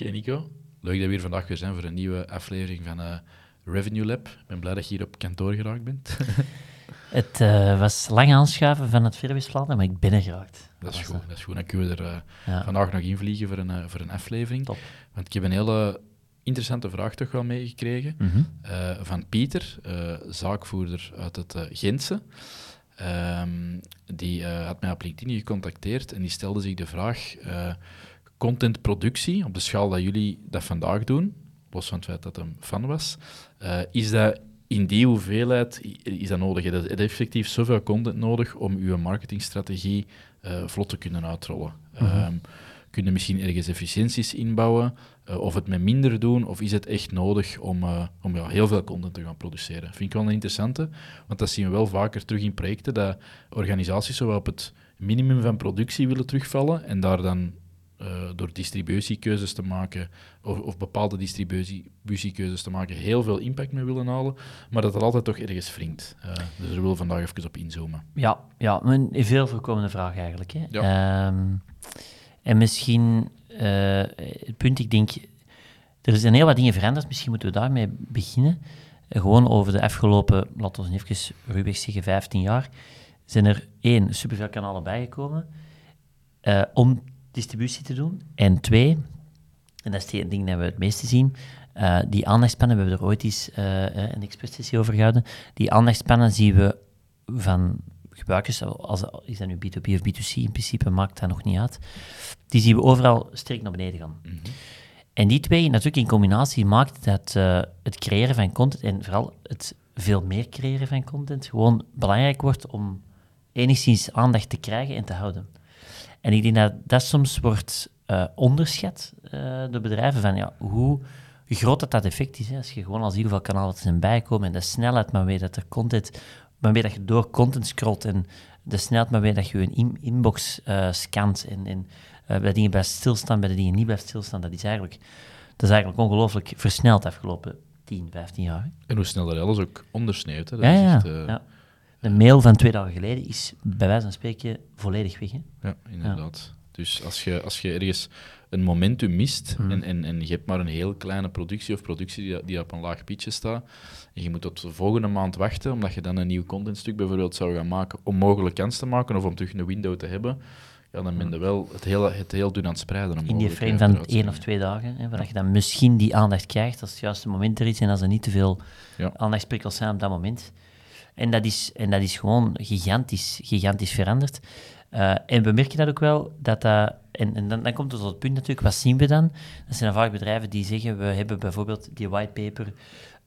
Oké Nico, leuk dat we hier vandaag weer zijn voor een nieuwe aflevering van uh, Revenue Lab. Ik ben blij dat je hier op kantoor geraakt bent. Het uh, was lang aanschuiven van het Virwisplan, maar ik ben er geraakt. Dat is, goed, dat is goed. Dan kunnen we er uh, ja. vandaag nog invliegen voor een, voor een aflevering. Top. Want ik heb een hele interessante vraag toch wel meegekregen mm -hmm. van Pieter, zaakvoerder uit het Gentse. Um, die had mij op LinkedIn gecontacteerd en die stelde zich de vraag contentproductie, op de schaal dat jullie dat vandaag doen, los van het feit dat hem fan was, uh, is dat in die hoeveelheid is dat nodig? Je hebt effectief zoveel content nodig om uw marketingstrategie uh, vlot te kunnen uitrollen. Mm -hmm. um, kun je misschien ergens efficiënties inbouwen, uh, of het met minder doen, of is het echt nodig om, uh, om ja, heel veel content te gaan produceren? Vind ik wel een interessante, want dat zien we wel vaker terug in projecten, dat organisaties zowel op het minimum van productie willen terugvallen en daar dan uh, door distributiekeuzes te maken, of, of, bepaalde distributiekeuzes te maken, heel veel impact mee willen halen, maar dat het altijd toch ergens wringt. Uh, dus daar willen we vandaag even op inzoomen. Ja, ja een veel voorkomende vraag eigenlijk. Hè. Ja. Um, en misschien uh, het punt, ik denk, er zijn heel wat dingen veranderd, misschien moeten we daarmee beginnen. Gewoon over de afgelopen, laten we even ruwweg zeggen, 15 jaar, zijn er één, superveel kanalen bijgekomen. om distributie te doen. En twee, en dat is het ding dat we het meeste zien, uh, die aandachtspannen, we hebben er ooit eens uh, een expertsessie over gehouden, die aandachtspannen zien we van gebruikers, als, is dat nu B2B of B2C, in principe maakt dat nog niet uit, die zien we overal sterk naar beneden gaan. Mm -hmm. En die twee, natuurlijk in combinatie, maakt dat uh, het creëren van content, en vooral het veel meer creëren van content, gewoon belangrijk wordt om enigszins aandacht te krijgen en te houden. En ik denk dat dat soms wordt uh, onderschat uh, door bedrijven, van ja, hoe groot dat, dat effect is. Hè. Als je gewoon al ziet hoeveel kanalen er zijn bijkomen en de snelheid maar weet dat er content, maar weet dat je door content scrolt en de snelheid maar weet dat je een in inbox uh, scant en, en bij dingen blijft stilstaan, bij de dingen niet blijft stilstaan, dat is eigenlijk, dat is eigenlijk ongelooflijk versneld afgelopen 10, 15 jaar. En hoe snel dat alles ook ondersneeuwt. Hè. Dat ja, is echt, ja. ja. De mail van twee dagen geleden is bij wijze van spreken volledig weg. Hè? Ja, inderdaad. Ja. Dus als je, als je ergens een momentum mist mm. en, en, en je hebt maar een heel kleine productie of productie die, die op een laag pitje staat, en je moet tot de volgende maand wachten, omdat je dan een nieuw contentstuk bijvoorbeeld zou gaan maken, om mogelijk kans te maken of om terug een window te hebben, ja, dan ben je wel het heel, het heel dun aan het spreiden. In die frame van één of twee dagen, hè, waar je dan misschien die aandacht krijgt als het juiste moment er is en als er niet te veel ja. aandachtsprikkels zijn op dat moment. En dat is, en dat is gewoon gigantisch, gigantisch veranderd. Uh, en we merken dat ook wel, dat dat... En, en dan, dan, komt het tot het punt natuurlijk, wat zien we dan? Dat zijn vaak bedrijven die zeggen, we hebben bijvoorbeeld die whitepaper,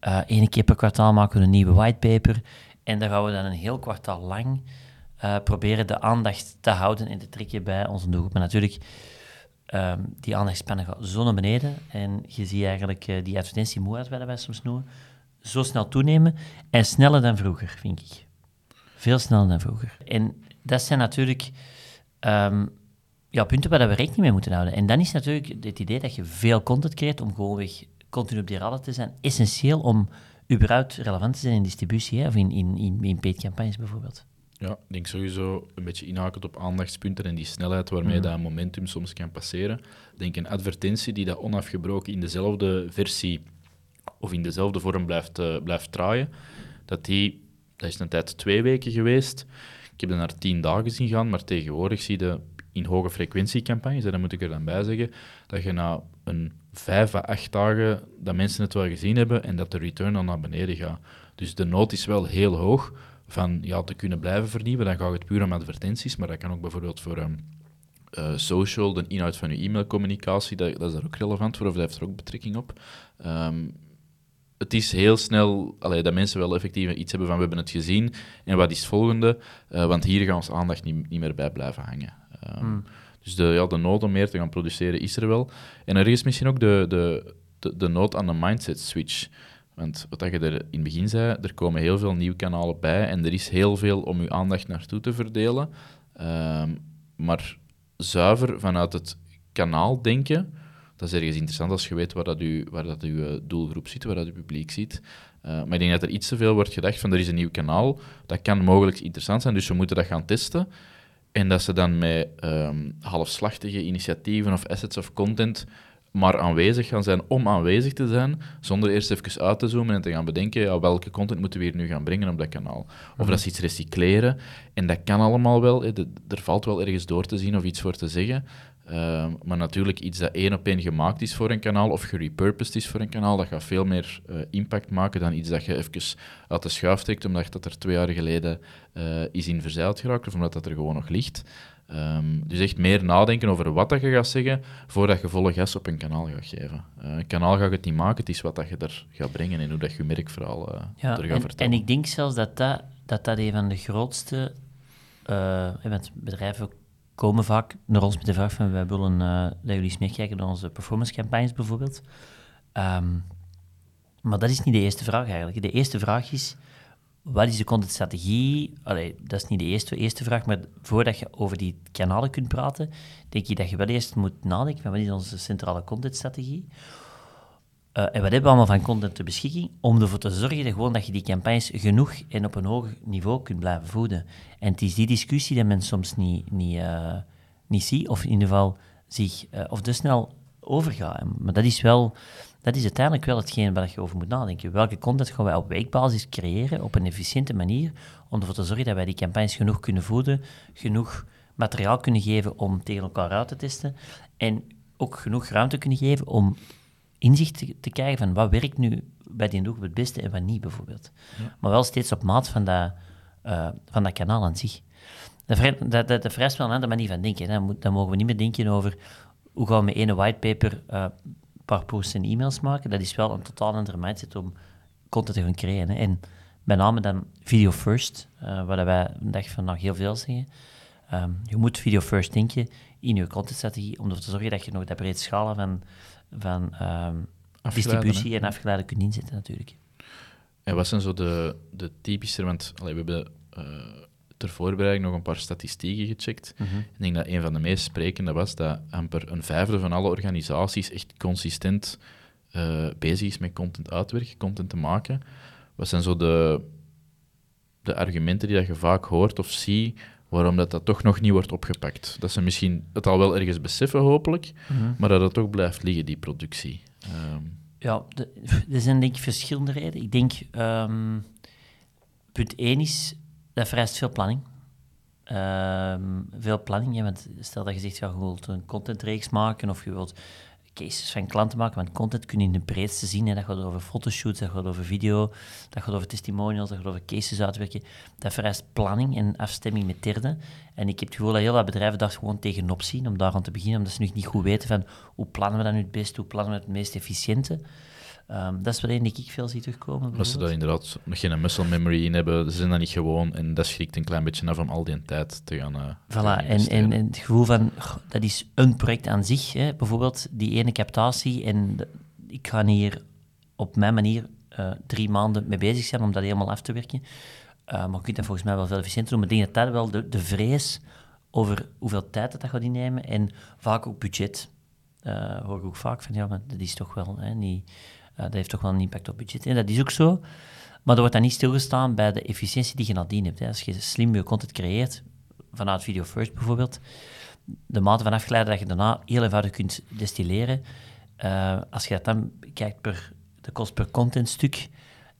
uh, één keer per kwartaal maken we een nieuwe whitepaper, en daar gaan we dan een heel kwartaal lang uh, proberen de aandacht te houden en te trekken bij onze doelgroep. Maar natuurlijk, um, die aandachtspannen gaat zo naar beneden, en je ziet eigenlijk die advertentiemoeheid, wat wij soms noemen, zo snel toenemen en sneller dan vroeger, vind ik. Veel sneller dan vroeger. En dat zijn natuurlijk um, ja, punten waar we rekening mee moeten houden. En dan is natuurlijk het idee dat je veel content creëert om gewoonweg continu op die radar te zijn, essentieel om überhaupt relevant te zijn in distributie, hè, of in, in, in, in paid campagnes bijvoorbeeld. Ja, ik denk sowieso een beetje inhakend op aandachtspunten en die snelheid waarmee mm. dat momentum soms kan passeren. Ik denk een advertentie die dat onafgebroken in dezelfde versie of in dezelfde vorm blijft, uh, blijft draaien, dat die, dat is een tijd twee weken geweest. Ik heb er naar tien dagen zien gaan, maar tegenwoordig zie je in hoge frequentiecampagnes, en dat moet ik er dan bij zeggen, dat je na een vijf à acht dagen dat mensen het wel gezien hebben en dat de return dan naar beneden gaat. Dus de nood is wel heel hoog van ja, te kunnen blijven vernieuwen. Dan gaat het puur om advertenties, maar dat kan ook bijvoorbeeld voor um, uh, social, de inhoud van je e-mailcommunicatie, dat, dat, is daar ook relevant voor, of dat heeft er ook betrekking op. Um, het is heel snel allee, dat mensen wel effectief iets hebben van we hebben het gezien en wat is het volgende, uh, want hier gaan onze aandacht niet, niet meer bij blijven hangen. Um, mm. Dus de, ja, de nood om meer te gaan produceren is er wel. En er is misschien ook de, de, de, de nood aan de mindset switch. Want wat je er in het begin zei, er komen heel veel nieuwe kanalen bij en er is heel veel om je aandacht naartoe te verdelen. Ehm, maar zuiver vanuit het kanaal denken, dat is ergens interessant als je weet waar, dat u, waar dat uw eh, doelgroep zit, waar dat uw publiek zit. Uh, maar ik denk dat er iets te veel wordt gedacht van er is een nieuw kanaal, dat kan mogelijk interessant zijn, dus we moeten dat gaan testen. En dat ze dan met um, halfslachtige initiatieven of assets of content maar aanwezig gaan zijn om aanwezig te zijn, zonder eerst even uit te zoomen en te gaan bedenken ja, welke content moeten we hier nu gaan brengen op dat kanaal. Of mhm. dat is iets recycleren. En dat kan allemaal wel. er valt wel ergens door te zien of iets voor te zeggen. Ehm, maar natuurlijk iets dat één op één gemaakt is voor een kanaal of gerepurposed is voor een kanaal, dat gaat veel meer uh, impact maken dan iets dat je even uit de schuif trekt omdat dat er twee jaar geleden uh, is in verzeild geraakt of omdat dat er gewoon nog ligt. Um, dus echt meer nadenken over wat dat je gaat zeggen voordat je volle gas op een kanaal gaat geven. Uh, een kanaal gaat het niet maken, het is wat dat je er gaat brengen en hoe dat je merkverhaal uh, ja, er gaat en, vertellen. En ik denk zelfs dat dat, dat, dat een van de grootste... Uh, bedrijven komen vaak naar ons met de vraag van wij willen uh, dat jullie eens meekijken naar onze performance campagnes bijvoorbeeld. Um, maar dat is niet de eerste vraag eigenlijk. De eerste vraag is, wat is de contentstrategie? Allee, dat is niet de eerste, eerste vraag, maar voordat je over die kanalen kunt praten, denk je dat je wel eerst moet nadenken van wat is onze centrale contentstrategie? Uh, en wat hebben we allemaal van content ter beschikking? Om ervoor te zorgen dat, gewoon dat je die campagnes genoeg en op een hoog niveau kunt blijven voeden. En het is die discussie dat men soms niet, niet, uh, niet ziet, of in ieder geval zich, uh, of te snel overgaat. Maar dat is wel, dat is uiteindelijk wel hetgeen waar je over moet nadenken. Welke content gaan wij op weekbasis creëren, op een efficiënte manier, om ervoor te zorgen dat wij die campagnes genoeg kunnen voeden, genoeg materiaal kunnen geven om tegen elkaar uit te testen, en ook genoeg ruimte kunnen geven om inzicht te, te, krijgen van wat werkt nu bij die doelgroep het beste en wat niet, bijvoorbeeld. Maar wel steeds op maat van dat, uh, van dat kanaal aan zich. Dat, dat, dat, dat vereist wel een andere manier van denken. Dan, dan, mogen we niet meer denken over hoe gaan we met ene whitepaper uh, paar posts en e-mails maken. Dat is wel een totaal andere mindset om content te gaan creëren. Hè. En met name dan video first, uh, waar wij een dag van nog heel veel zeggen. Um, je moet video first denken in je contentstrategie, om ervoor te zorgen dat je nog dat breed schalen van van um, distributie en afgeleide kunt inzetten natuurlijk. En wat zijn zo de, de typische, want allee, we hebben uh, ter voorbereiding nog een paar statistieken gecheckt. Mhm. Ik denk dat een van de meest sprekende was dat amper een vijfde van alle organisaties echt consistent uh, bezig is met content uitwerken, content te maken. Wat zijn zo de, de argumenten die dat je vaak hoort of ziet waarom dat, dat toch nog niet wordt opgepakt. Dat ze misschien het al wel ergens beseffen, hopelijk, mhm. maar dat het toch blijft liggen, die productie. Um. Ja, de, er zijn denk ik verschillende redenen. Ik denk, um, punt 1 is, dat vereist veel planning. Um, veel planning, ja, want stel dat je zegt, ja, je wilt een contentreeks maken of je wilt cases van klanten maken, want content kun je in de breedste zien. Dat gaat over fotoshoots, dat gaat over video, dat gaat over testimonials, dat gaat over cases uitwerken. Dat vereist planning en afstemming met derden. En ik heb het gevoel dat heel wat bedrijven daar gewoon tegenop zien om daar aan te beginnen, omdat ze nog niet goed weten van hoe plannen we dat nu het beste, hoe plannen we het meest efficiënte. Um, dat is wel één die ik veel zie terugkomen. Als ze daar inderdaad nog geen muscle memory in hebben, ze zijn dat niet gewoon en dat schrikt een klein beetje af om al die tijd te gaan. Uh, voilà, en, en, en, het gevoel van dat is een project aan zich, hè. bijvoorbeeld die ene captatie. En ik ga hier op mijn manier uh, drie maanden mee bezig zijn om dat helemaal af te werken. Uh, maar je kunt dat volgens mij wel veel efficiënter doen. Maar ik denk dat dat wel de, de vrees over hoeveel tijd dat, dat gaat innemen en vaak ook budget. hoor ik ook vaak van ja, maar dat is toch wel hè, niet uh, dat heeft toch wel een impact op budget. En dat is ook zo. Maar er wordt dan niet stilgestaan bij de efficiëntie die je nadien hebt. Hè. Als je slim je content creëert, vanuit Video First bijvoorbeeld, de mate van afgeleide dat je daarna heel eenvoudig kunt destilleren. Uh, als je dat dan kijkt per de kost per contentstuk,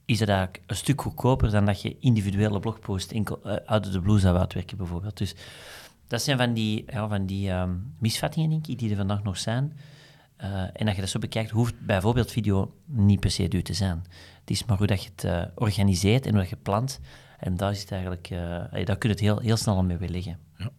is dat eigenlijk een stuk goedkoper dan dat je individuele blogpost enkel, uh, uit de blue zou uitwerken bijvoorbeeld. Dus dat zijn van die, ja, van die um, misvattingen, denk ik, die er vandaag nog zijn. Uh, en als je dat zo bekijkt, hoeft bijvoorbeeld video niet per se duur te zijn. Het is maar hoe dat je het uh, organiseert en hoe je plant. En daar, is het eigenlijk, uh, daar kun je het heel, heel snel mee liggen. Ja,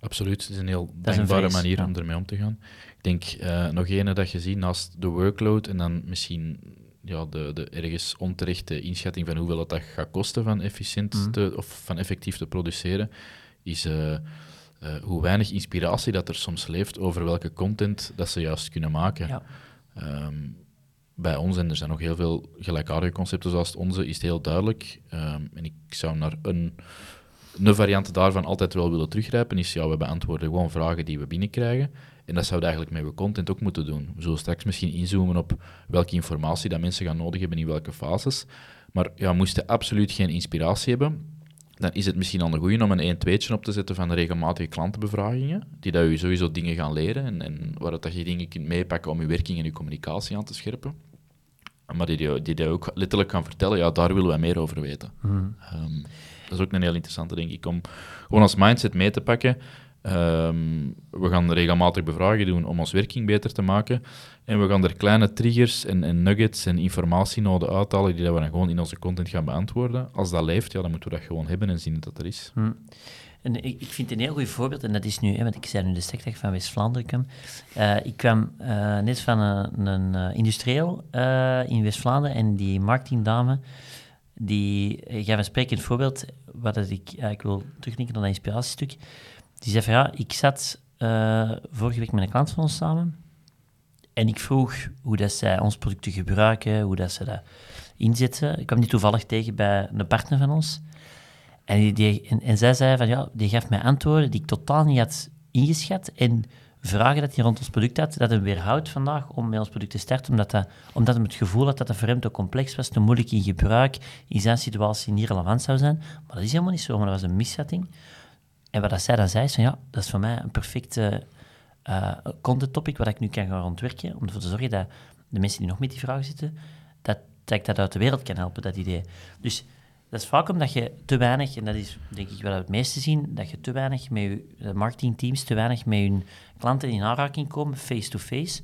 absoluut. Het is een heel dankbare manier om ermee om te gaan. Ik denk nog ene dat je ziet naast de workload en dan misschien ja, de, de ergens onterechte inschatting van hoeveel dat gaat kosten van efficiënt mhm. te, of van effectief te produceren, is uh, hoe weinig inspiratie dat er soms leeft over welke content dat ze juist kunnen maken. Ja. Ehm, bij ons, en er zijn nog heel veel gelijkaardige concepten zoals het onze, is het heel duidelijk. Um, en ik zou naar een, een variant daarvan altijd wel willen teruggrijpen, is ja, we beantwoorden gewoon vragen die we binnenkrijgen. En dat zouden we eigenlijk met we content ook moeten doen. We zullen straks misschien inzoomen op welke informatie dat mensen gaan nodig hebben in welke fases. Maar ja, moesten absoluut geen inspiratie hebben, dan is het misschien al een goede om een 1-2'tje op te zetten van de regelmatige klantenbevragingen, die dat je sowieso dingen gaan leren en, en waar dat je dingen kunt meepakken om je werking en je communicatie aan te scherpen. Maar die, die, die ook letterlijk gaan vertellen, ja, daar willen wij meer over weten. Hmm. Ehm, dat is ook een heel interessante, denk ik, om gewoon als mindset mee te pakken. Ehm, we gaan regelmatig bevragen doen om ons werking beter te maken. En we gaan er kleine triggers en, en nuggets en informatienoden uithalen die we dan gewoon in onze content gaan beantwoorden. Als dat leeft, ja, dan moeten we dat gewoon hebben en zien dat dat er is. Hm. En ik, vind een heel goed voorbeeld, en dat is nu, hè, want ik zei nu de stekdag van West-Vlaanderen. Uh, ik kwam uh, net van een, een uh, industrieel in West-Vlaanderen en die marketingdame, die gaf een sprekend voorbeeld, wat ik, ik wil terugdenken naar dat inspiratiestuk. Die zei van ja, ik zat vorige week met een klant van ons samen en ik vroeg hoe dat zij ons producten gebruiken, hoe dat ze dat inzetten. Ik kwam die toevallig tegen bij een partner van ons. En, die, en, zij zei van, ja, die gaf mij antwoorden die ik totaal niet had ingeschat. En vragen dat hij rond ons product had, dat hem weerhoudt vandaag om met ons product te starten, omdat, dat, omdat hij het gevoel had dat dat voor hem te complex was, te moeilijk in gebruik, in zijn situatie niet relevant zou zijn. Maar dat is helemaal niet zo, maar dat was een misvatting. En wat dat zij dan zei, is van ja, dat is voor mij een perfecte uh, content topic wat ik nu kan gaan ontwerken, om ervoor te zorgen dat de mensen die nog met die vragen zitten, dat, dat ik dat uit de wereld kan helpen, dat idee. Dus dat is vaak omdat je te weinig, en dat is denk ik wel het meeste zien, dat je te weinig met je marketingteams, te weinig met hun klanten in aanraking komen, face-to-face,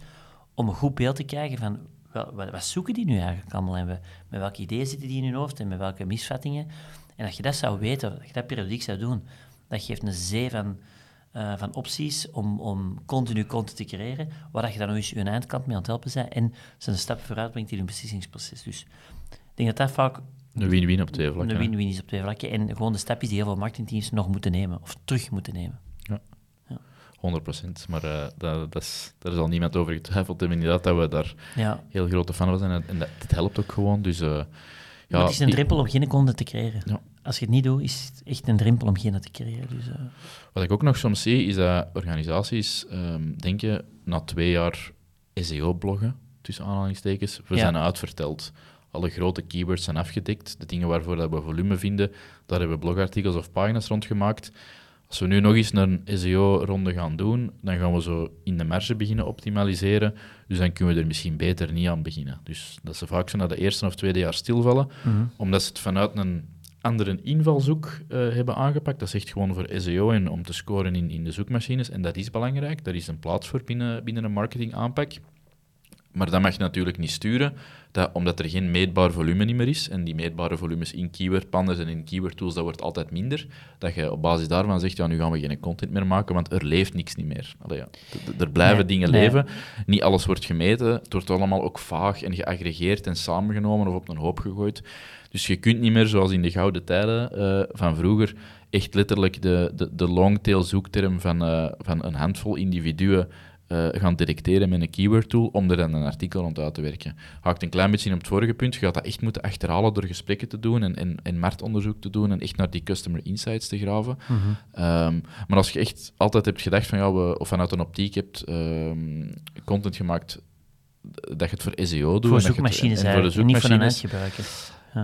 om een goed beeld te krijgen van wat, wat, zoeken die nu eigenlijk allemaal en met welke ideeën zitten die in hun hoofd en met welke misvattingen. En dat je dat zou weten, dat je dat periodiek zou doen, dat geeft een zee van uh, van opties om, om continu content te creëren, waar je dan nog eens je eindkant mee aan het helpen bent en ze een stap vooruit brengt in hun beslissingsproces. Dus ik denk dat dat vaak... Een win-win op twee vlakken. Een win-win is op twee vlakken. En gewoon de stapjes die heel veel marketingteams nog moeten nemen, of terug moeten nemen. Ja. ja. 100%. Maar uh, dat, dat is, daar is al niemand over getwijfeld. Inderdaad, dat we daar ja. heel grote fan van zijn. En dat, dat helpt ook gewoon. Dus, uh, ja, het is een drempel om geen content te creëren. Ja als je het niet doet, is het echt een drempel om geen te creëren. Dus, uh... Wat ik ook nog soms zie, is dat organisaties um, denken na twee jaar SEO-bloggen, tussen aanhalingstekens, we zijn uitverteld. Alle grote keywords zijn afgedekt. De dingen waarvoor dat we volume vinden, daar hebben we blogartikels of pagina's rondgemaakt. Als we nu nog eens een SEO-ronde gaan doen, dan gaan we zo in de marge beginnen optimaliseren. Dus dan kunnen we er misschien beter niet aan beginnen. Dus dat ze vaak zo na de eerste of tweede jaar stilvallen, mhm. omdat ze het vanuit een andere invalshoek uh, hebben aangepakt. Dat is echt gewoon voor SEO en om te scoren in, in de zoekmachines. En dat is belangrijk. Daar is een plaats voor binnen, binnen een marketingaanpak. Maar dat mag je natuurlijk niet sturen, dat, omdat er geen meetbaar volume meer is. En die meetbare volumes in keyword pandas en in keyword tools, dat wordt altijd minder. Dat je op basis daarvan zegt, ja, nu gaan we geen content meer maken, want er leeft niks niet meer. Allee, ja, er blijven dingen leven. Niet alles wordt gemeten. Het wordt allemaal ook vaag en geaggregeerd en samengenomen of op een hoop gegooid. Dus je kunt niet meer, zoals in de gouden tijden uh, van vroeger, echt letterlijk de, de, de longtail zoekterm van, uh, van een handvol individuen uh, gaan detecteren met een keyword tool om er dan een artikel rond uit te werken. Haakt een klein beetje in op het vorige punt. Je gaat dat echt moeten achterhalen door gesprekken te doen en, en, en marktonderzoek te doen en echt naar die customer insights te graven. Mhm. um, maar als je echt altijd hebt gedacht van ja, we, of vanuit een optiek hebt um, content gemaakt dat je het voor SEO doet. Voor zoekmachines en, en, voor de zoekmachines, niet voor een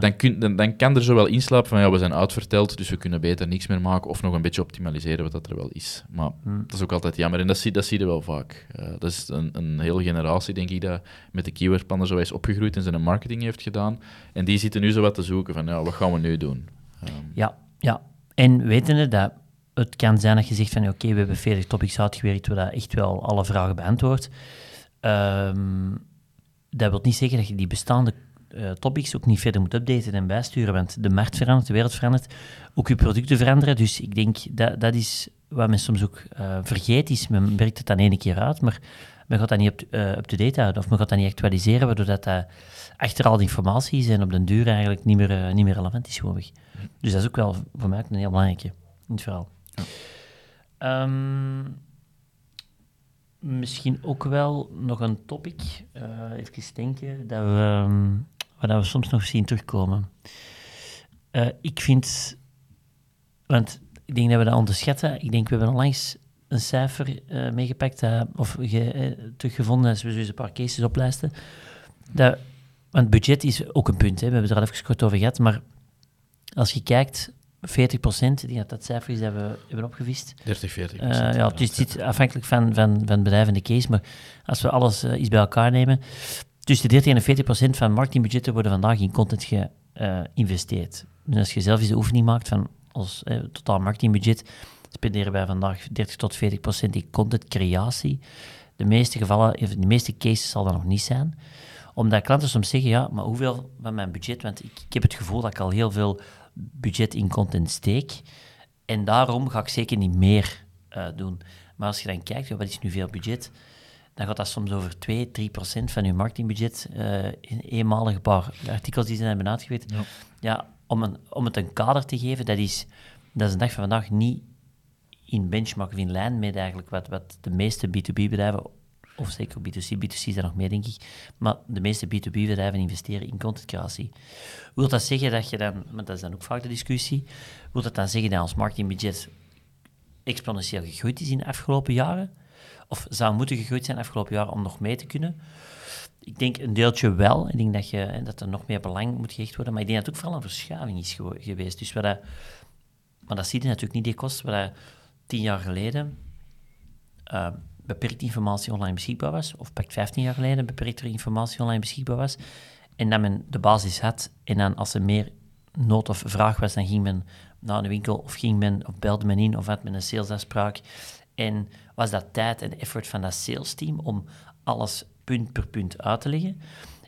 dan, kun, dan, dan, kan er zo wel inslapen van ja, we zijn uitverteld, dus we kunnen beter niks meer maken of nog een beetje optimaliseren wat dat er wel is. Maar hmm. dat is ook altijd jammer en dat zie, dat zie je wel vaak. Uh, dat is een, een hele generatie, denk ik, dat met de keywordplannen zo is opgegroeid en zijn marketing heeft gedaan. En die zitten nu zo wat te zoeken van ja, wat gaan we nu doen? Um, ja, ja. En wetende dat het kan zijn dat je zegt van oké, we hebben 40 topics uitgewerkt waar dat echt wel alle vragen beantwoord. Um, dat wil niet zeggen dat je die bestaande uh, topics ook niet verder moet updaten en bijsturen, want de markt verandert, de wereld verandert, ook je producten veranderen. Dus ik denk dat dat is wat men soms ook uh, vergeet, is men werkt het dan ene keer uit, maar men gaat dat niet up-to-date up houden of men gaat dat niet actualiseren, waardoor dat, dat achter al die informatie is en op den duur eigenlijk niet meer, niet meer relevant is. Gewoonweg. Dus dat is ook wel voor mij een heel belangrijke in het verhaal. Ja. Ehm, misschien ook wel nog een topic, uh, even denken, dat we, um, waar we soms nog zien terugkomen. Uh, ik vind, want ik denk dat we dat onderschatten. Ik denk, we hebben onlangs een cijfer uh, meegepakt, of ge, teruggevonden, als we zo eens een paar cases oplijsten. Dat, want budget is ook een punt, hè. we hebben het er al even kort over gehad, maar als je kijkt 40 procent, ik denk dat dat cijfer is dat we hebben opgevist. 30, 40 uh, ja, het is afhankelijk van, van, van het bedrijf en de case, maar als we alles uh, iets bij elkaar nemen, tussen de 30 en 40 procent van marketingbudgetten worden vandaag in content geïnvesteerd. dus als je zelf eens de oefening maakt van ons uh, totaal marketingbudget, spenderen wij vandaag 30 tot 40 procent in contentcreatie. De meeste gevallen, de meeste cases zal dat nog niet zijn omdat klanten soms zeggen, ja, maar hoeveel van mijn budget, want ik, ik heb het gevoel dat ik al heel veel budget in content steek. En daarom ga ik zeker niet meer uh, doen. Maar als je dan kijkt, wat is nu veel budget? Dan gaat dat soms over 2, 3 procent van je marketingbudget. Uh, in eenmalige paar artikels die ze hebben uitgewerkt. Ja, ja om, een, om het een kader te geven, dat is, dat is een dag van vandaag niet in benchmark of in lijn met eigenlijk wat, wat de meeste B2B-bedrijven of zeker B2C, B2C is er nog meer, denk ik. Maar de meeste B2B-bedrijven investeren in contentcreatie. Wil dat zeggen dat je dan, maar dat is dan ook vaak de discussie, wil dat dan zeggen dat ons marketingbudget exponentieel gegroeid is in de afgelopen jaren? Of zou moeten gegroeid zijn de afgelopen jaren om nog mee te kunnen? Ik denk een deeltje wel. Ik denk dat, je, dat er nog meer belang moet gehecht worden. Maar ik denk dat het ook vooral een verschuiving is geweest. Dus dat, maar dat zie je natuurlijk niet, die kosten. Wat dat tien jaar geleden... Uh, beperkt informatie online beschikbaar was, of pak 15 jaar geleden beperktere informatie online beschikbaar was, en dat men de basis had, en dan als er meer nood of vraag was, dan ging men naar een winkel, of ging men, of belde men in, of had men een salesafspraak, en was dat tijd en effort van dat salesteam om alles punt per punt uit te leggen.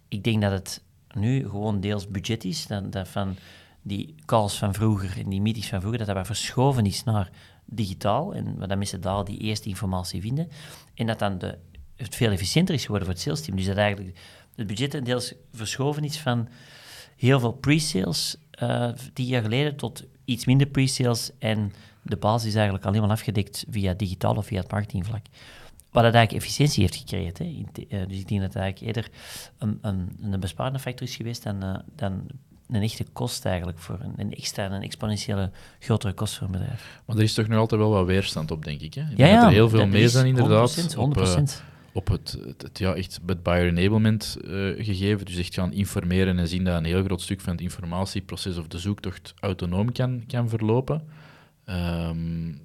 Ik denk dat het nu gewoon deels budget is, dat, van die calls van vroeger en die meetings van vroeger, dat dat wat verschoven is naar digitaal en dat mensen daar die eerste informatie vinden. En dat dan de, het veel efficiënter is geworden voor het sales team. Dus dat eigenlijk het budget deels verschoven is van heel veel pre-sales uh, tien jaar geleden tot iets minder pre-sales en de basis is eigenlijk alleen maar afgedekt via digitaal of via het marketingvlak. Wat dat eigenlijk efficiëntie heeft gecreëerd. Hè. Uh, dus ik denk dat het eigenlijk eerder een, een, een besparende factor is geweest dan, uh, dan een echte kost eigenlijk voor een, een extra, een exponentiële grotere kost voor een bedrijf. Maar er is toch nog altijd wel wat weerstand op, denk ik. Hè? ja, ja, er heel veel mee zijn inderdaad. 100%, 100%. Op, uh, op het, het, ja, echt het buyer enablement uh, gegeven. Dus echt gaan informeren en zien dat een heel groot stuk van het informatieproces of de zoektocht autonoom kan, kan verlopen. Um,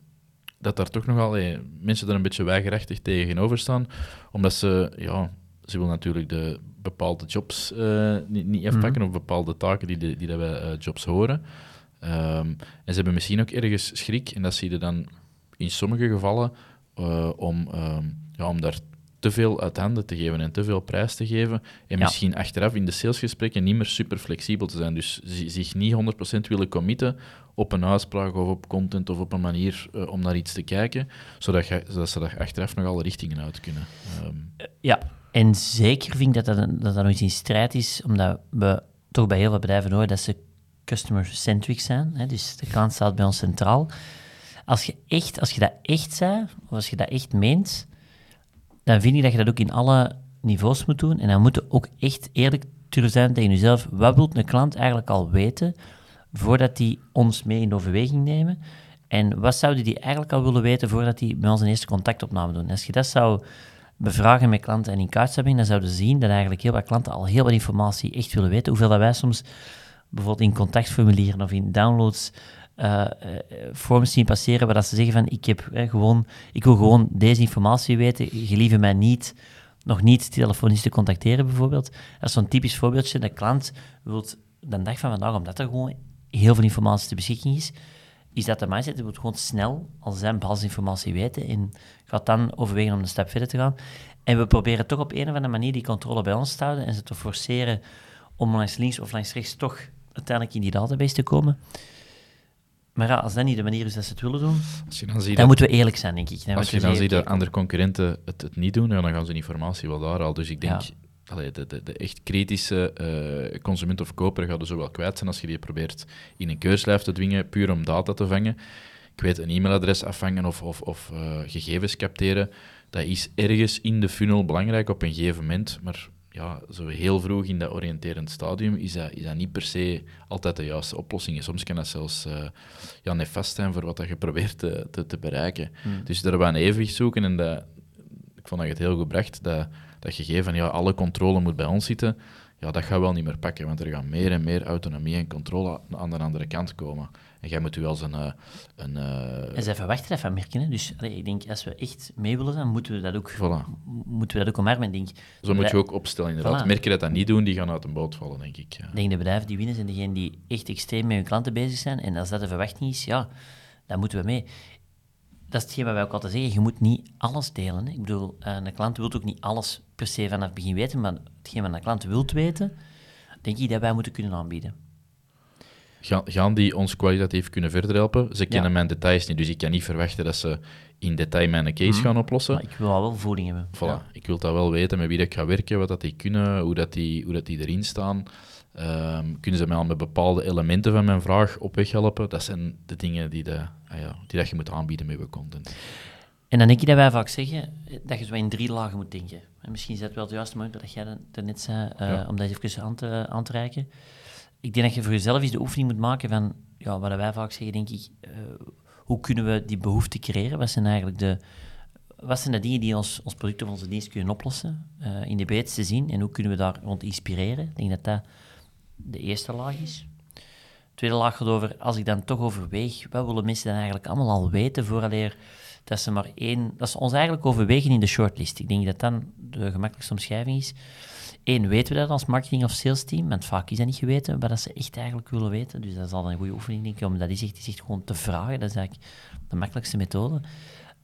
dat daar toch nogal hey, mensen er een beetje weigerachtig tegenover staan, omdat ze, ja, ze willen natuurlijk de bepaalde jobs uh, niet, niet afpakken mm of bepaalde taken die, de, die dat bij uh, jobs horen. Um, en ze hebben misschien ook ergens schrik, en dat zie je dan in sommige gevallen, uh, om, um, ja, om daar te veel uit handen te geven en te veel prijs te geven. En ja. misschien achteraf in de salesgesprekken niet meer super flexibel te zijn. Dus zich niet 100% willen committen op een uitspraak of op content of op een manier uh, om naar iets te kijken, zodat, je, zodat ze daar achteraf nog alle richtingen uit kunnen. Um. Ja, en zeker vind ik dat dat, dat dat nog eens in strijd is, omdat we toch bij heel veel bedrijven horen dat ze customer-centric zijn. Hè, dus de klant staat bij ons centraal. Als je, echt, als je dat echt zei, of als je dat echt meent, dan vind ik dat je dat ook in alle niveaus moet doen. En dan moet je ook echt eerlijk durven zijn tegen jezelf. Wat wil een klant eigenlijk al weten voordat hij ons mee in overweging nemen? En wat zouden die eigenlijk al willen weten voordat hij met ons een eerste contactopname doen? Als je dat zou bevragen met klanten en in kaartstelling, dan zouden ze zien dat eigenlijk heel wat klanten al heel wat informatie echt willen weten. Hoeveel dat wij soms bijvoorbeeld in contactformulieren of in downloads uh, forms zien passeren waar dat ze zeggen van ik, heb, eh, gewoon, ik wil gewoon deze informatie weten, gelieve mij niet, nog niet telefonisch te contacteren bijvoorbeeld. Dat is zo'n typisch voorbeeldje. De klant wil de dag van vandaag, omdat er gewoon heel veel informatie te beschikking is, is dat de mindset, die wil gewoon snel al zijn basisinformatie weten en gaat dan overwegen om een stap verder te gaan. En we proberen toch op een of andere manier die controle bij ons te houden en ze te forceren om langs links of langs rechts toch uiteindelijk in die database te komen. Maar ja, als dat niet de manier is dat ze het willen doen, dan, dan moeten we eerlijk zijn, denk ik. Dan als je dan ziet dat andere concurrenten het, het niet doen, dan gaan ze informatie wel daar al. Dus ik denk, ja. allee, de, de, de, echt kritische uh, consument of koper gaat er zo wel kwijt zijn als je die probeert in een keurslijf te dwingen, puur om data te vangen. Ik ik weet, een e-mailadres afvangen of, of, of uh, gegevens capteren, dat is ergens in de funnel belangrijk op een gegeven moment, maar ja, zo heel vroeg in dat oriënterend stadium is dat, is dat niet per se altijd de juiste oplossing. Soms kan dat zelfs uh, ja, nefast zijn voor wat dat je probeert te, te, te bereiken. Hmm. Dus daar een evenwicht zoeken en dat, ik vond dat je het heel goed bracht, dat, dat gegeven ja, alle controle moet bij ons zitten, ja, dat gaat wel niet meer pakken, want er gaan meer en meer autonomie en controle aan de andere kant komen. En jij moet u als een... Uh, een uh... En dat van merken. Hè? Dus allee, ik denk, als we echt mee willen zijn, moeten we dat ook, moeten we dat ook omarmen. Denk, Zo moet je ook opstellen, inderdaad. Voilà. Merken dat dat niet doen, die gaan uit een boot vallen, denk ik. Ja. Ik denk de bedrijven die winnen zijn degenen die echt extreem met hun klanten bezig zijn. En als dat de verwachting is, ja, dan moeten we mee dat is hetgeen wat wij ook altijd zeggen, je moet niet alles delen. Hè. Ik bedoel, eh, een klant wil ook niet alles per se vanaf het begin weten, maar hetgeen wat een klant wil weten, denk ik dat wij moeten kunnen aanbieden. Gaan die ons kwalitatief kunnen verder helpen? Ze kennen mijn details niet, dus ik kan niet verwachten dat ze in detail mijn case mhm. gaan oplossen. Maar ik wil wel voeding hebben. Voilà. Ik wil dat wel weten met wie dat ik ga werken, wat dat die kunnen, hoe dat die, hoe dat die erin staan. Um, kunnen ze mij al met bepaalde elementen van mijn vraag op weg helpen? Dat zijn de dingen die, de, ah ja, die dat je moet aanbieden met je content. En dan denk je dat wij vaak zeggen dat je zo in drie lagen moet denken. En misschien is dat wel het juiste moment dat jij dat net zei, uh, om dat even aan te, aan te reiken. Ik denk dat je voor jezelf eens de oefening moet maken van, ja, wat wij vaak zeggen, denk ik, uh, hoe kunnen we die behoefte creëren? Wat zijn eigenlijk de, wat zijn de dingen die ons, ons product of onze dienst kunnen oplossen, uh, in de breedste zin, en hoe kunnen we daar rond inspireren? Ik denk dat dat de eerste laag is. De tweede laag gaat over, als ik dan toch overweeg, wat willen mensen dan eigenlijk allemaal al weten vooraleer dat ze maar één... Dat ze ons eigenlijk overwegen in de shortlist. Ik denk dat dan de gemakkelijkste omschrijving is. Eén, weten we dat als marketing of sales team? Want vaak is dat niet geweten, maar dat ze echt eigenlijk willen weten. Dus dat is al een goede oefening, denk ik, om dat is echt, gewoon te vragen. Dat is eigenlijk de makkelijkste methode.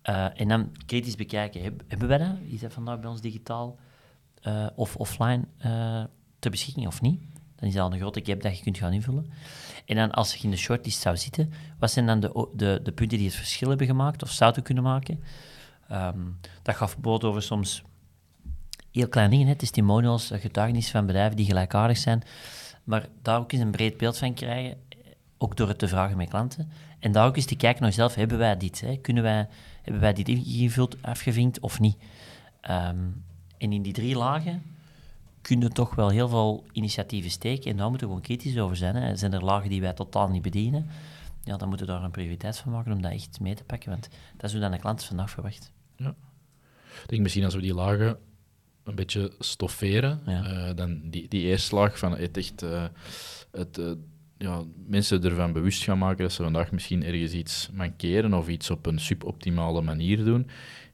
Uh, en dan kritisch bekijken, hebben we dat? Is dat vandaag bij ons digitaal uh, of offline uh, ter beschikking of niet? Dan is dat al een grote gap dat je kunt gaan invullen. En dan als je in de shortlist zou zitten, wat zijn dan de, de, de punten die het verschil hebben gemaakt of zouden kunnen maken? Um, dat gaf bijvoorbeeld over soms heel kleine dingen, hè, testimonials, getuigenissen van bedrijven die gelijkaardig zijn, maar daar ook eens een breed beeld van krijgen, ook door het te vragen met klanten. En daar ook eens te kijken naar jezelf, hebben wij dit? Hè? Kunnen wij, hebben wij dit ingevuld, afgevinkt of niet? Um, en in die drie lagen kunnen toch wel heel veel initiatieven steken. En daar moeten we gewoon kritisch over zijn. Hè. Zijn er lagen die wij totaal niet bedienen? Ja, dan moeten we daar een prioriteit van maken om dat echt mee te pakken. Want dat is hoe dan de klant vandaag verwacht. Ja. Ik denk misschien als we die lagen een beetje stofferen, uh, dan die, die eerste laag van het echt... Uh, het, uh, ja, mensen ervan bewust gaan maken dat ze vandaag misschien ergens iets mankeren of iets op een suboptimale manier doen,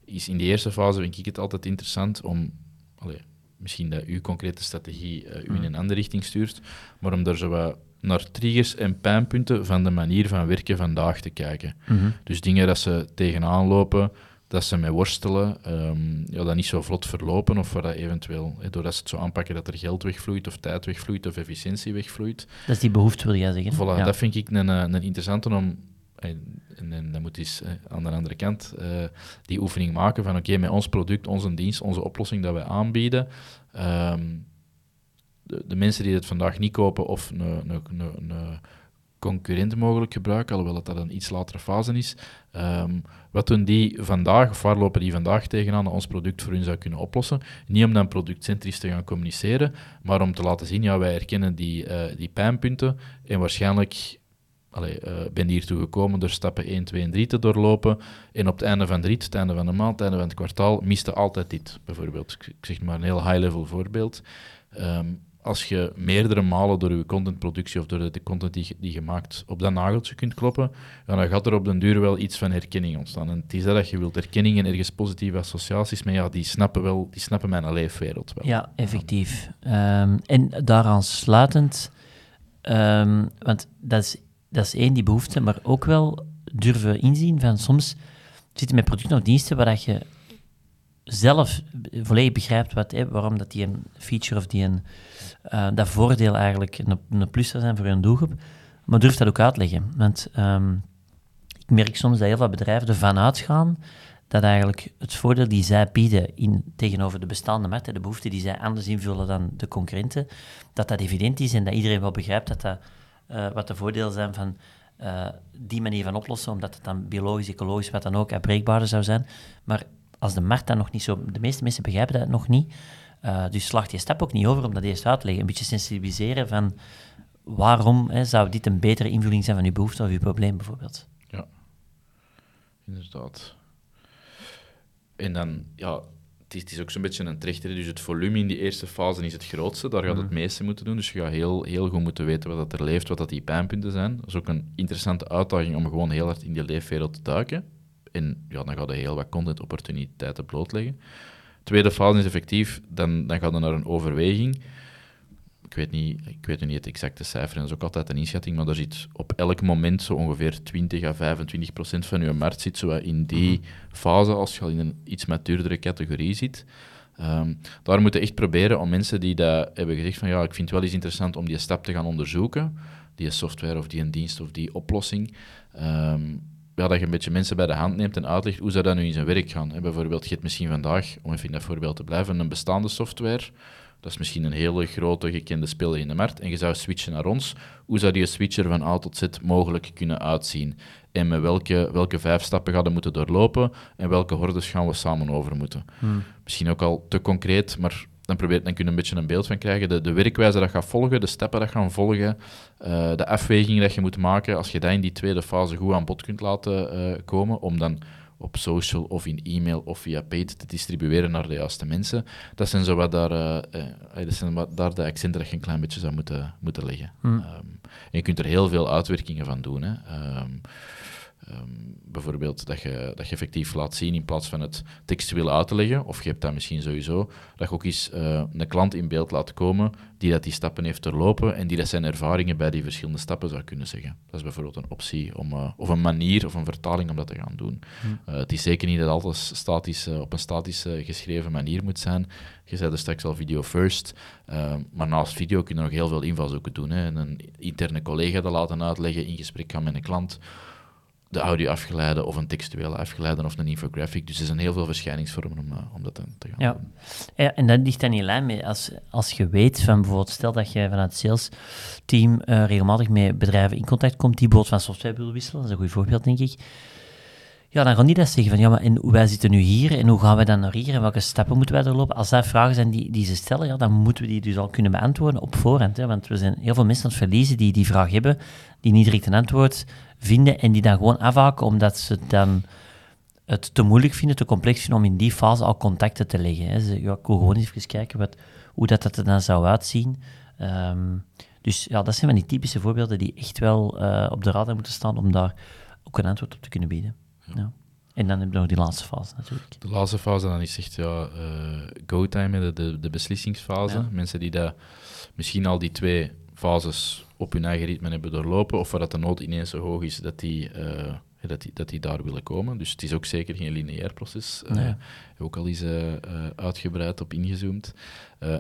is in de eerste fase, vind ik het altijd interessant om... Allez, misschien dat uw concrete strategie uh, u in een andere richting stuurt, maar om daar zo wat naar triggers en pijnpunten van de manier van werken vandaag te kijken. Mhm. Dus dingen dat ze tegenaan lopen, dat ze mee worstelen, um, ja, dat niet zo vlot verlopen, of waar dat eventueel, doordat ze het zo aanpakken dat er geld wegvloeit, of tijd wegvloeit, of efficiëntie wegvloeit. Dat is die behoefte, wil jij zeggen? Voilà, ja. dat vind ik een, een interessante om en, en dan moet eens aan de andere kant uh, die oefening maken van oké, met ons product, onze dienst, onze oplossing dat wij aanbieden, um, de, de, mensen die het vandaag niet kopen of een, een, een, een concurrent mogelijk gebruiken, alhoewel dat dat een iets latere fase is, um, wat doen die vandaag, of waar lopen die vandaag tegenaan dat ons product voor hun zou kunnen oplossen? Niet om dan productcentrisch te gaan communiceren, maar om te laten zien, ja, wij herkennen die, uh, die pijnpunten en waarschijnlijk Allee, uh, ben hiertoe gekomen door stappen 1, 2 en 3 te doorlopen. En op het einde van de rit, het einde van de maand, het einde van het kwartaal, miste altijd dit, bijvoorbeeld. Ik, zeg maar een heel high-level voorbeeld. Um, als je meerdere malen door je contentproductie of door de content die, die je maakt op dat nageltje kunt kloppen, dan gaat er op den duur wel iets van herkenning ontstaan. En het is dat, dat je wilt herkenning en ergens positieve associaties, maar ja, die snappen, wel, die snappen mijn leefwereld wel. Ja, effectief. Um, en daaraan sluitend, um, want dat is dat is één, die behoefte, maar ook wel durven inzien van soms zitten met producten of diensten waar dat je zelf volledig begrijpt wat, waarom dat die een feature of die een, uh, dat voordeel eigenlijk een, een plus zou zijn voor een doelgroep, maar durf dat ook uitleggen. Want um, ik merk soms dat heel veel bedrijven ervan uitgaan dat eigenlijk het voordeel die zij bieden in, tegenover de bestaande markt, de behoefte die zij anders invullen dan de concurrenten, dat dat evident is en dat iedereen wel begrijpt dat dat uh, wat de voordelen zijn van uh, die manier van oplossen, omdat het dan biologisch, ecologisch, wat dan ook, afbreekbaarder zou zijn. Maar als de markt dan nog niet zo... De meeste mensen begrijpen dat nog niet. Uh, dus slaagt je stap ook niet over om dat eerst uit te leggen. Een beetje sensibiliseren van waarom hè, zou dit een betere invulling zijn van uw behoefte of uw probleem bijvoorbeeld. Ja, inderdaad. En dan, ja, het is, ook zo'n beetje een trechter. Dus het volume in die eerste fase is het grootste. Daar gaat het mhm. meeste moeten doen. Dus je gaat heel, heel goed moeten weten wat dat er leeft, wat dat die pijnpunten zijn. Dat is ook een interessante uitdaging om gewoon heel hard in die leefwereld te duiken. En ja, dan ga je heel wat content-opportuniteiten blootleggen. Tweede fase is effectief, dan, dan gaat je naar een overweging ik weet, niet, ik weet niet het exacte cijfer, en dat is ook altijd een inschatting, maar er zit op elk moment zo ongeveer 20 à 25 procent van je markt zit zo in die mhm. fase, als je al in een iets met duurdere categorie zit. Um, daar moeten echt proberen om mensen die dat hebben gezegd van ja, ik vind het wel eens interessant om die stap te gaan onderzoeken, die software of die een dienst of die oplossing, um, ja, dat je een beetje mensen bij de hand neemt en uitlegt hoe zou dat nu in zijn werk gaan. bijvoorbeeld, je hebt misschien vandaag, om even in dat voorbeeld te blijven, een bestaande software dat is misschien een hele grote gekende speler in de markt. En je zou switchen naar ons. Hoe zou die switcher van A tot Z mogelijk kunnen uitzien? En met welke, welke vijf stappen gaan we moeten doorlopen? En welke hordes gaan we samen over moeten? Hmm. Misschien ook al te concreet, maar dan, probeer, dan kun je een beetje een beeld van krijgen. De, de werkwijze dat gaat volgen, de stappen dat gaan volgen, uh, de afwegingen dat je moet maken. Als je dat in die tweede fase goed aan bod kunt laten uh, komen, om dan op social of in e-mail of via paid te distribueren naar de juiste mensen. Dat zijn zo wat daar, uh, dat zijn wat daar de accenten dat je een klein beetje zou moeten, moeten leggen. Hmm. Ehm, en je kunt er heel veel uitwerkingen van doen. Hè. Ehm, Ehm, bijvoorbeeld dat je, dat je effectief laat zien in plaats van het textueel uit te leggen, of je hebt dat misschien sowieso, dat je ook eens uh, een klant in beeld laat komen die dat die stappen heeft doorlopen en die dat zijn ervaringen bij die verschillende stappen zou kunnen zeggen. Dat is bijvoorbeeld een optie om, uh, of een manier of een vertaling om dat te gaan doen. Hm. Uh, het is zeker niet dat alles statisch, op een statische geschreven manier moet zijn. Je zei er straks al video first, ehm, maar naast video kun je nog heel veel invalshoeken doen. Hè. een interne collega dat laten uitleggen in gesprek gaan met een klant de audio afgeleide of een textuele afgeleide of een infographic. Dus er zijn heel veel verschijningsvormen om, uh, om dat te gaan ja. doen. Ja, en dat ligt dan in lijn mee. Als, als je weet van bijvoorbeeld, stel dat je vanuit het sales team uh, regelmatig met bedrijven in contact komt die bijvoorbeeld van software willen wisselen, dat is een goed voorbeeld, denk ik. Ja, dan gaan die dat zeggen van, ja, maar en wij zitten nu hier en hoe gaan wij dan naar hier en welke stappen moeten wij doorlopen? Als dat vragen zijn die, die ze stellen, ja, dan moeten we die dus al kunnen beantwoorden op voorhand. Hè, want we zijn heel veel mensen verliezen die die vraag hebben, die niet direct een antwoord vinden en die dan gewoon afhaken omdat ze dan het te moeilijk vinden, te complex vinden om in die fase al contacten te leggen. Hè. Ze, ja, ik wil gewoon even kijken wat, hoe dat, dat er dan zou uitzien. Ehm, dus ja, dat zijn van die typische voorbeelden die echt wel uh, op de radar moeten staan om daar ook een antwoord op te kunnen bieden. Ja. En dan heb je nog die laatste fase natuurlijk. De laatste fase, dan is echt ja, uh, go-time, de, de, de, beslissingsfase. Mensen die daar misschien al die twee fases op hun eigen ritme hebben doorlopen, of waar dat de nood ineens zo hoog is dat die, uh, dat, die, dat die daar willen komen. Dus het is ook zeker geen lineair proces. Uh, Ook al is uitgebreid op ingezoomd.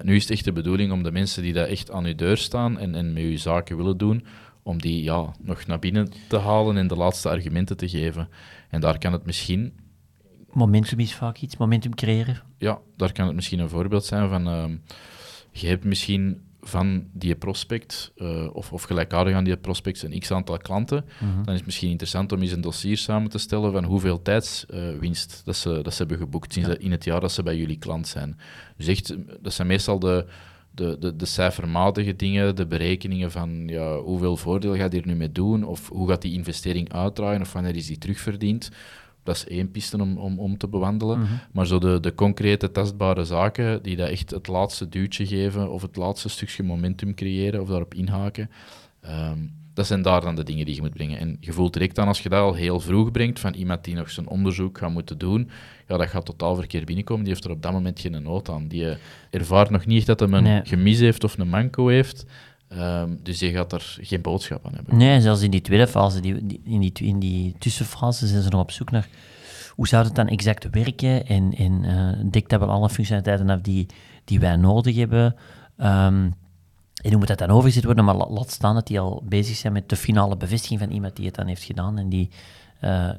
nu is het echt de bedoeling om de mensen die daar echt aan uw deur staan en, en met uw zaken willen doen, om die ja, nog naar binnen te halen en de laatste argumenten te geven. En daar kan het misschien... Momentum is vaak iets, momentum creëren. Ja, daar kan het misschien een voorbeeld zijn van... Ehm, je hebt misschien van die prospect, uh, of, of gelijkaardig aan die prospect, een x-aantal klanten, mhm. dan is het misschien interessant om eens een dossier samen te stellen van hoeveel tijdswinst uh, dat, ze, dat ze hebben geboekt in het jaar dat ze bij jullie klant zijn. Dus echt, dat zijn meestal de, de, de, de cijfermatige dingen, de berekeningen van ja, hoeveel voordeel gaat hier nu mee doen, of hoe gaat die investering uitdraaien, of wanneer is die terugverdiend. Dat is één piste om, om, om te bewandelen. Mhm. Maar zo de, de concrete, testbare zaken die dat echt het laatste duwtje geven of het laatste stukje momentum creëren of daarop inhaken, ehm, dat zijn daar dan de dingen die je moet brengen. En je voelt direct aan als je dat al heel vroeg brengt van iemand die nog zijn onderzoek gaat moeten doen, ja, dat gaat totaal verkeerd binnenkomen. Die heeft er op dat moment geen nood aan. Die eh, ervaart nog niet dat hij een gemis heeft of een manco heeft. Um, dus je gaat er geen boodschap aan hebben. Nee, zelfs in die tweede fase, die, in, die, in die tussenfase, zijn ze nog op zoek naar hoe zou het dan exact werken en, en uh, dekt dat wel alle functionaliteiten af die, die wij nodig hebben. Um, en hoe moet dat dan overgezet worden? Maar laat staan dat die al bezig zijn met de finale bevestiging van iemand die het dan heeft gedaan en die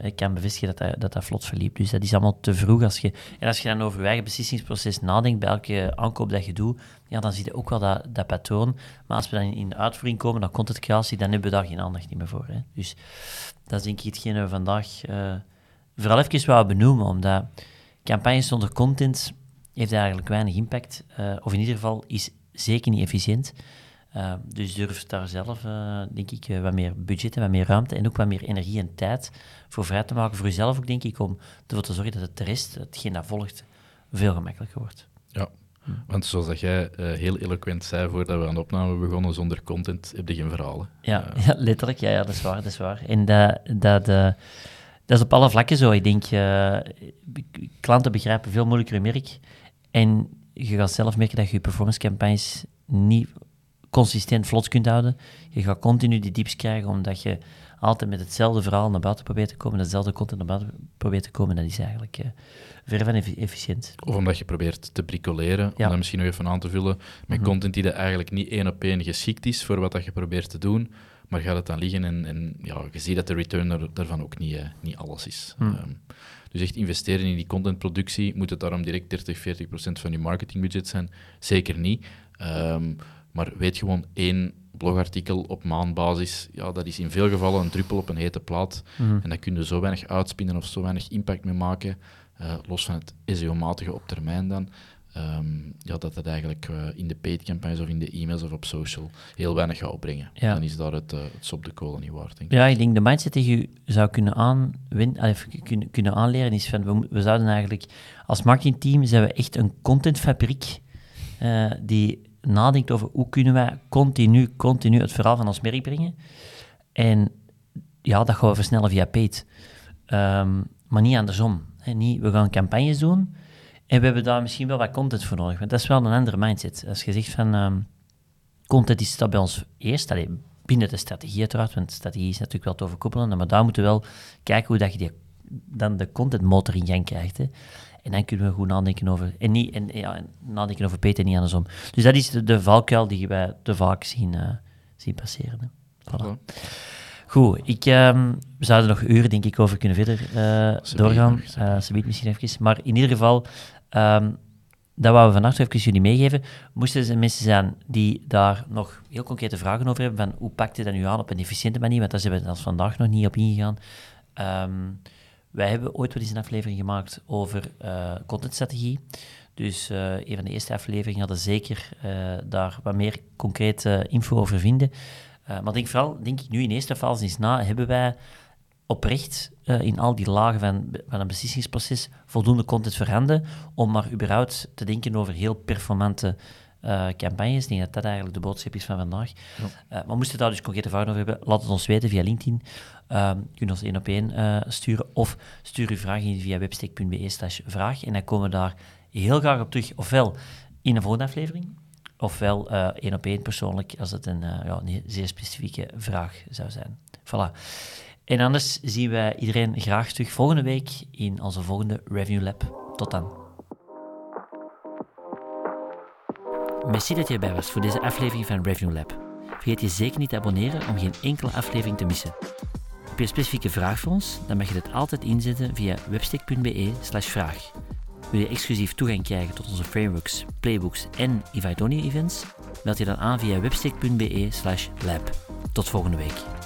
ik kan bevestigen dat dat, dat vlot verliep. Dus dat is allemaal te vroeg. Als je, en als je dan over je eigen beslissingsproces nadenkt, bij elke aankoop dat je doet, ja, dan zie je ook wel dat, dat patroon. Maar als we dan in de uitvoering komen, dan komt het creatie, dan hebben we daar geen aandacht meer voor. Hè. Dus dat is denk ik hetgeen we vandaag uh, vooral even wel benoemen, omdat campagnes zonder content heeft eigenlijk weinig impact, uh, of in ieder geval is zeker niet efficiënt. Uh, dus durf daar zelf, uh, denk ik, wat meer budget en wat meer ruimte en ook wat meer energie en tijd voor vrij te maken. Voor jezelf ook, denk ik, om ervoor te zorgen dat het de rest, hetgeen dat volgt, veel gemakkelijker wordt. Ja, want zoals dat jij heel eloquent zei voordat we aan de opname begonnen, zonder content heb je geen verhalen. Ja, ja, letterlijk. Ja, ja, dat is waar. Dat is waar. En dat, dat, dat is op alle vlakken zo. Ik denk, klanten begrijpen veel moeilijker merk. En je gaat zelf merken dat je je performance campagnes niet consistent vlot kunt houden. Je gaat continu die dips krijgen, omdat je altijd met hetzelfde verhaal naar buiten probeert te komen, hetzelfde content naar buiten probeert te komen. Dat is eigenlijk uh, ver van efficiënt. Of omdat je probeert te bricoleren, om dat misschien nog even aan te vullen, met mhm. content die er eigenlijk niet één op één geschikt is voor wat dat je probeert te doen, maar gaat het dan liggen en, en ja, je ziet dat de return er, daarvan ook niet, uh, niet alles is. Mhm. Ehm, dus echt investeren in die contentproductie, moet het daarom direct 30, 40 procent van je marketingbudget zijn? Zeker niet. Um, maar weet gewoon één blogartikel op maandbasis, ja, dat is in veel gevallen een druppel op een hete plaat. Mhm. En daar kun je zo weinig uitspinnen of zo weinig impact mee maken, uh, los van het SEO-matige op termijn dan. Um, ja, dat dat eigenlijk uh, in de paid campagnes of in de e-mails of op social heel weinig gaat opbrengen. Ja. Dan is daar het, uh, het sop de kolen niet waard, denk ik. Ja, ik denk de mindset die je zou kunnen, aanwin, kunnen, kunnen aanleren is van, we, we zouden eigenlijk, als marketingteam zijn we echt een contentfabriek uh, die nadenkt over hoe kunnen wij continu, continu het verhaal van ons merk brengen. En ja, dat gaan we versnellen via paid. Um, maar niet andersom. Hè. Niet, we gaan campagnes doen en we hebben daar misschien wel wat content voor nodig. Want dat is wel een andere mindset. Als je zegt van um, content is dat bij ons eerst, allee, binnen de strategie uiteraard, want strategie is natuurlijk wel te overkoepelen, maar daar moeten we wel kijken hoe dat je die, dan de contentmotor in gang krijgt. Hè. En dan kunnen we goed nadenken over, en niet, en, ja, nadenken over Peter, niet andersom. Dus dat is de, de valkuil die wij te vaak zien, uh, zien passeren. Goed, ik, um, we zouden nog uren denk ik over kunnen verder uh, doorgaan. Uh, misschien even. Maar in ieder geval, um, dat wou we vannacht even jullie meegeven. Moesten er mensen zijn die daar nog heel concrete vragen over hebben, van hoe pakt je dat nu aan op een efficiënte manier, want daar zijn we als vandaag nog niet op ingegaan. Um, wij hebben ooit wel eens een aflevering gemaakt over uh, contentstrategie. Dus uh, een van de eerste afleveringen hadden zeker uh, daar wat meer concrete info over vinden. Maar denk vooral, denk ik nu in eerste fase is na, hebben wij oprecht in al die lagen van, van een beslissingsproces voldoende content voorhanden om maar überhaupt te denken over heel performante uh, campagnes. Ik denk dat dat eigenlijk de boodschap is van vandaag. Ja. Uh, maar moesten daar dus concrete vragen over hebben, laat het ons weten via LinkedIn. Uh, kun je ons één op één sturen of stuur uw vraag in via webstack.be slash vraag en dan komen we daar heel graag op terug, ofwel in een volgende aflevering, ofwel één op één persoonlijk als het een, ja, een zeer specifieke vraag zou zijn. Voilà. En anders zien wij iedereen graag terug volgende week in onze volgende Revenue Lab. Tot dan. Merci dat je erbij was voor deze aflevering van Revenue Lab. Vergeet je zeker niet te abonneren om geen enkele aflevering te missen. Heb je een specifieke vraag voor ons? Dan mag je dit altijd inzetten via webstick.be vraag. Wil je exclusief toegang krijgen tot onze frameworks, playbooks en Ivaidoni events? Meld je dan aan via webstick.be lab. Tot volgende week.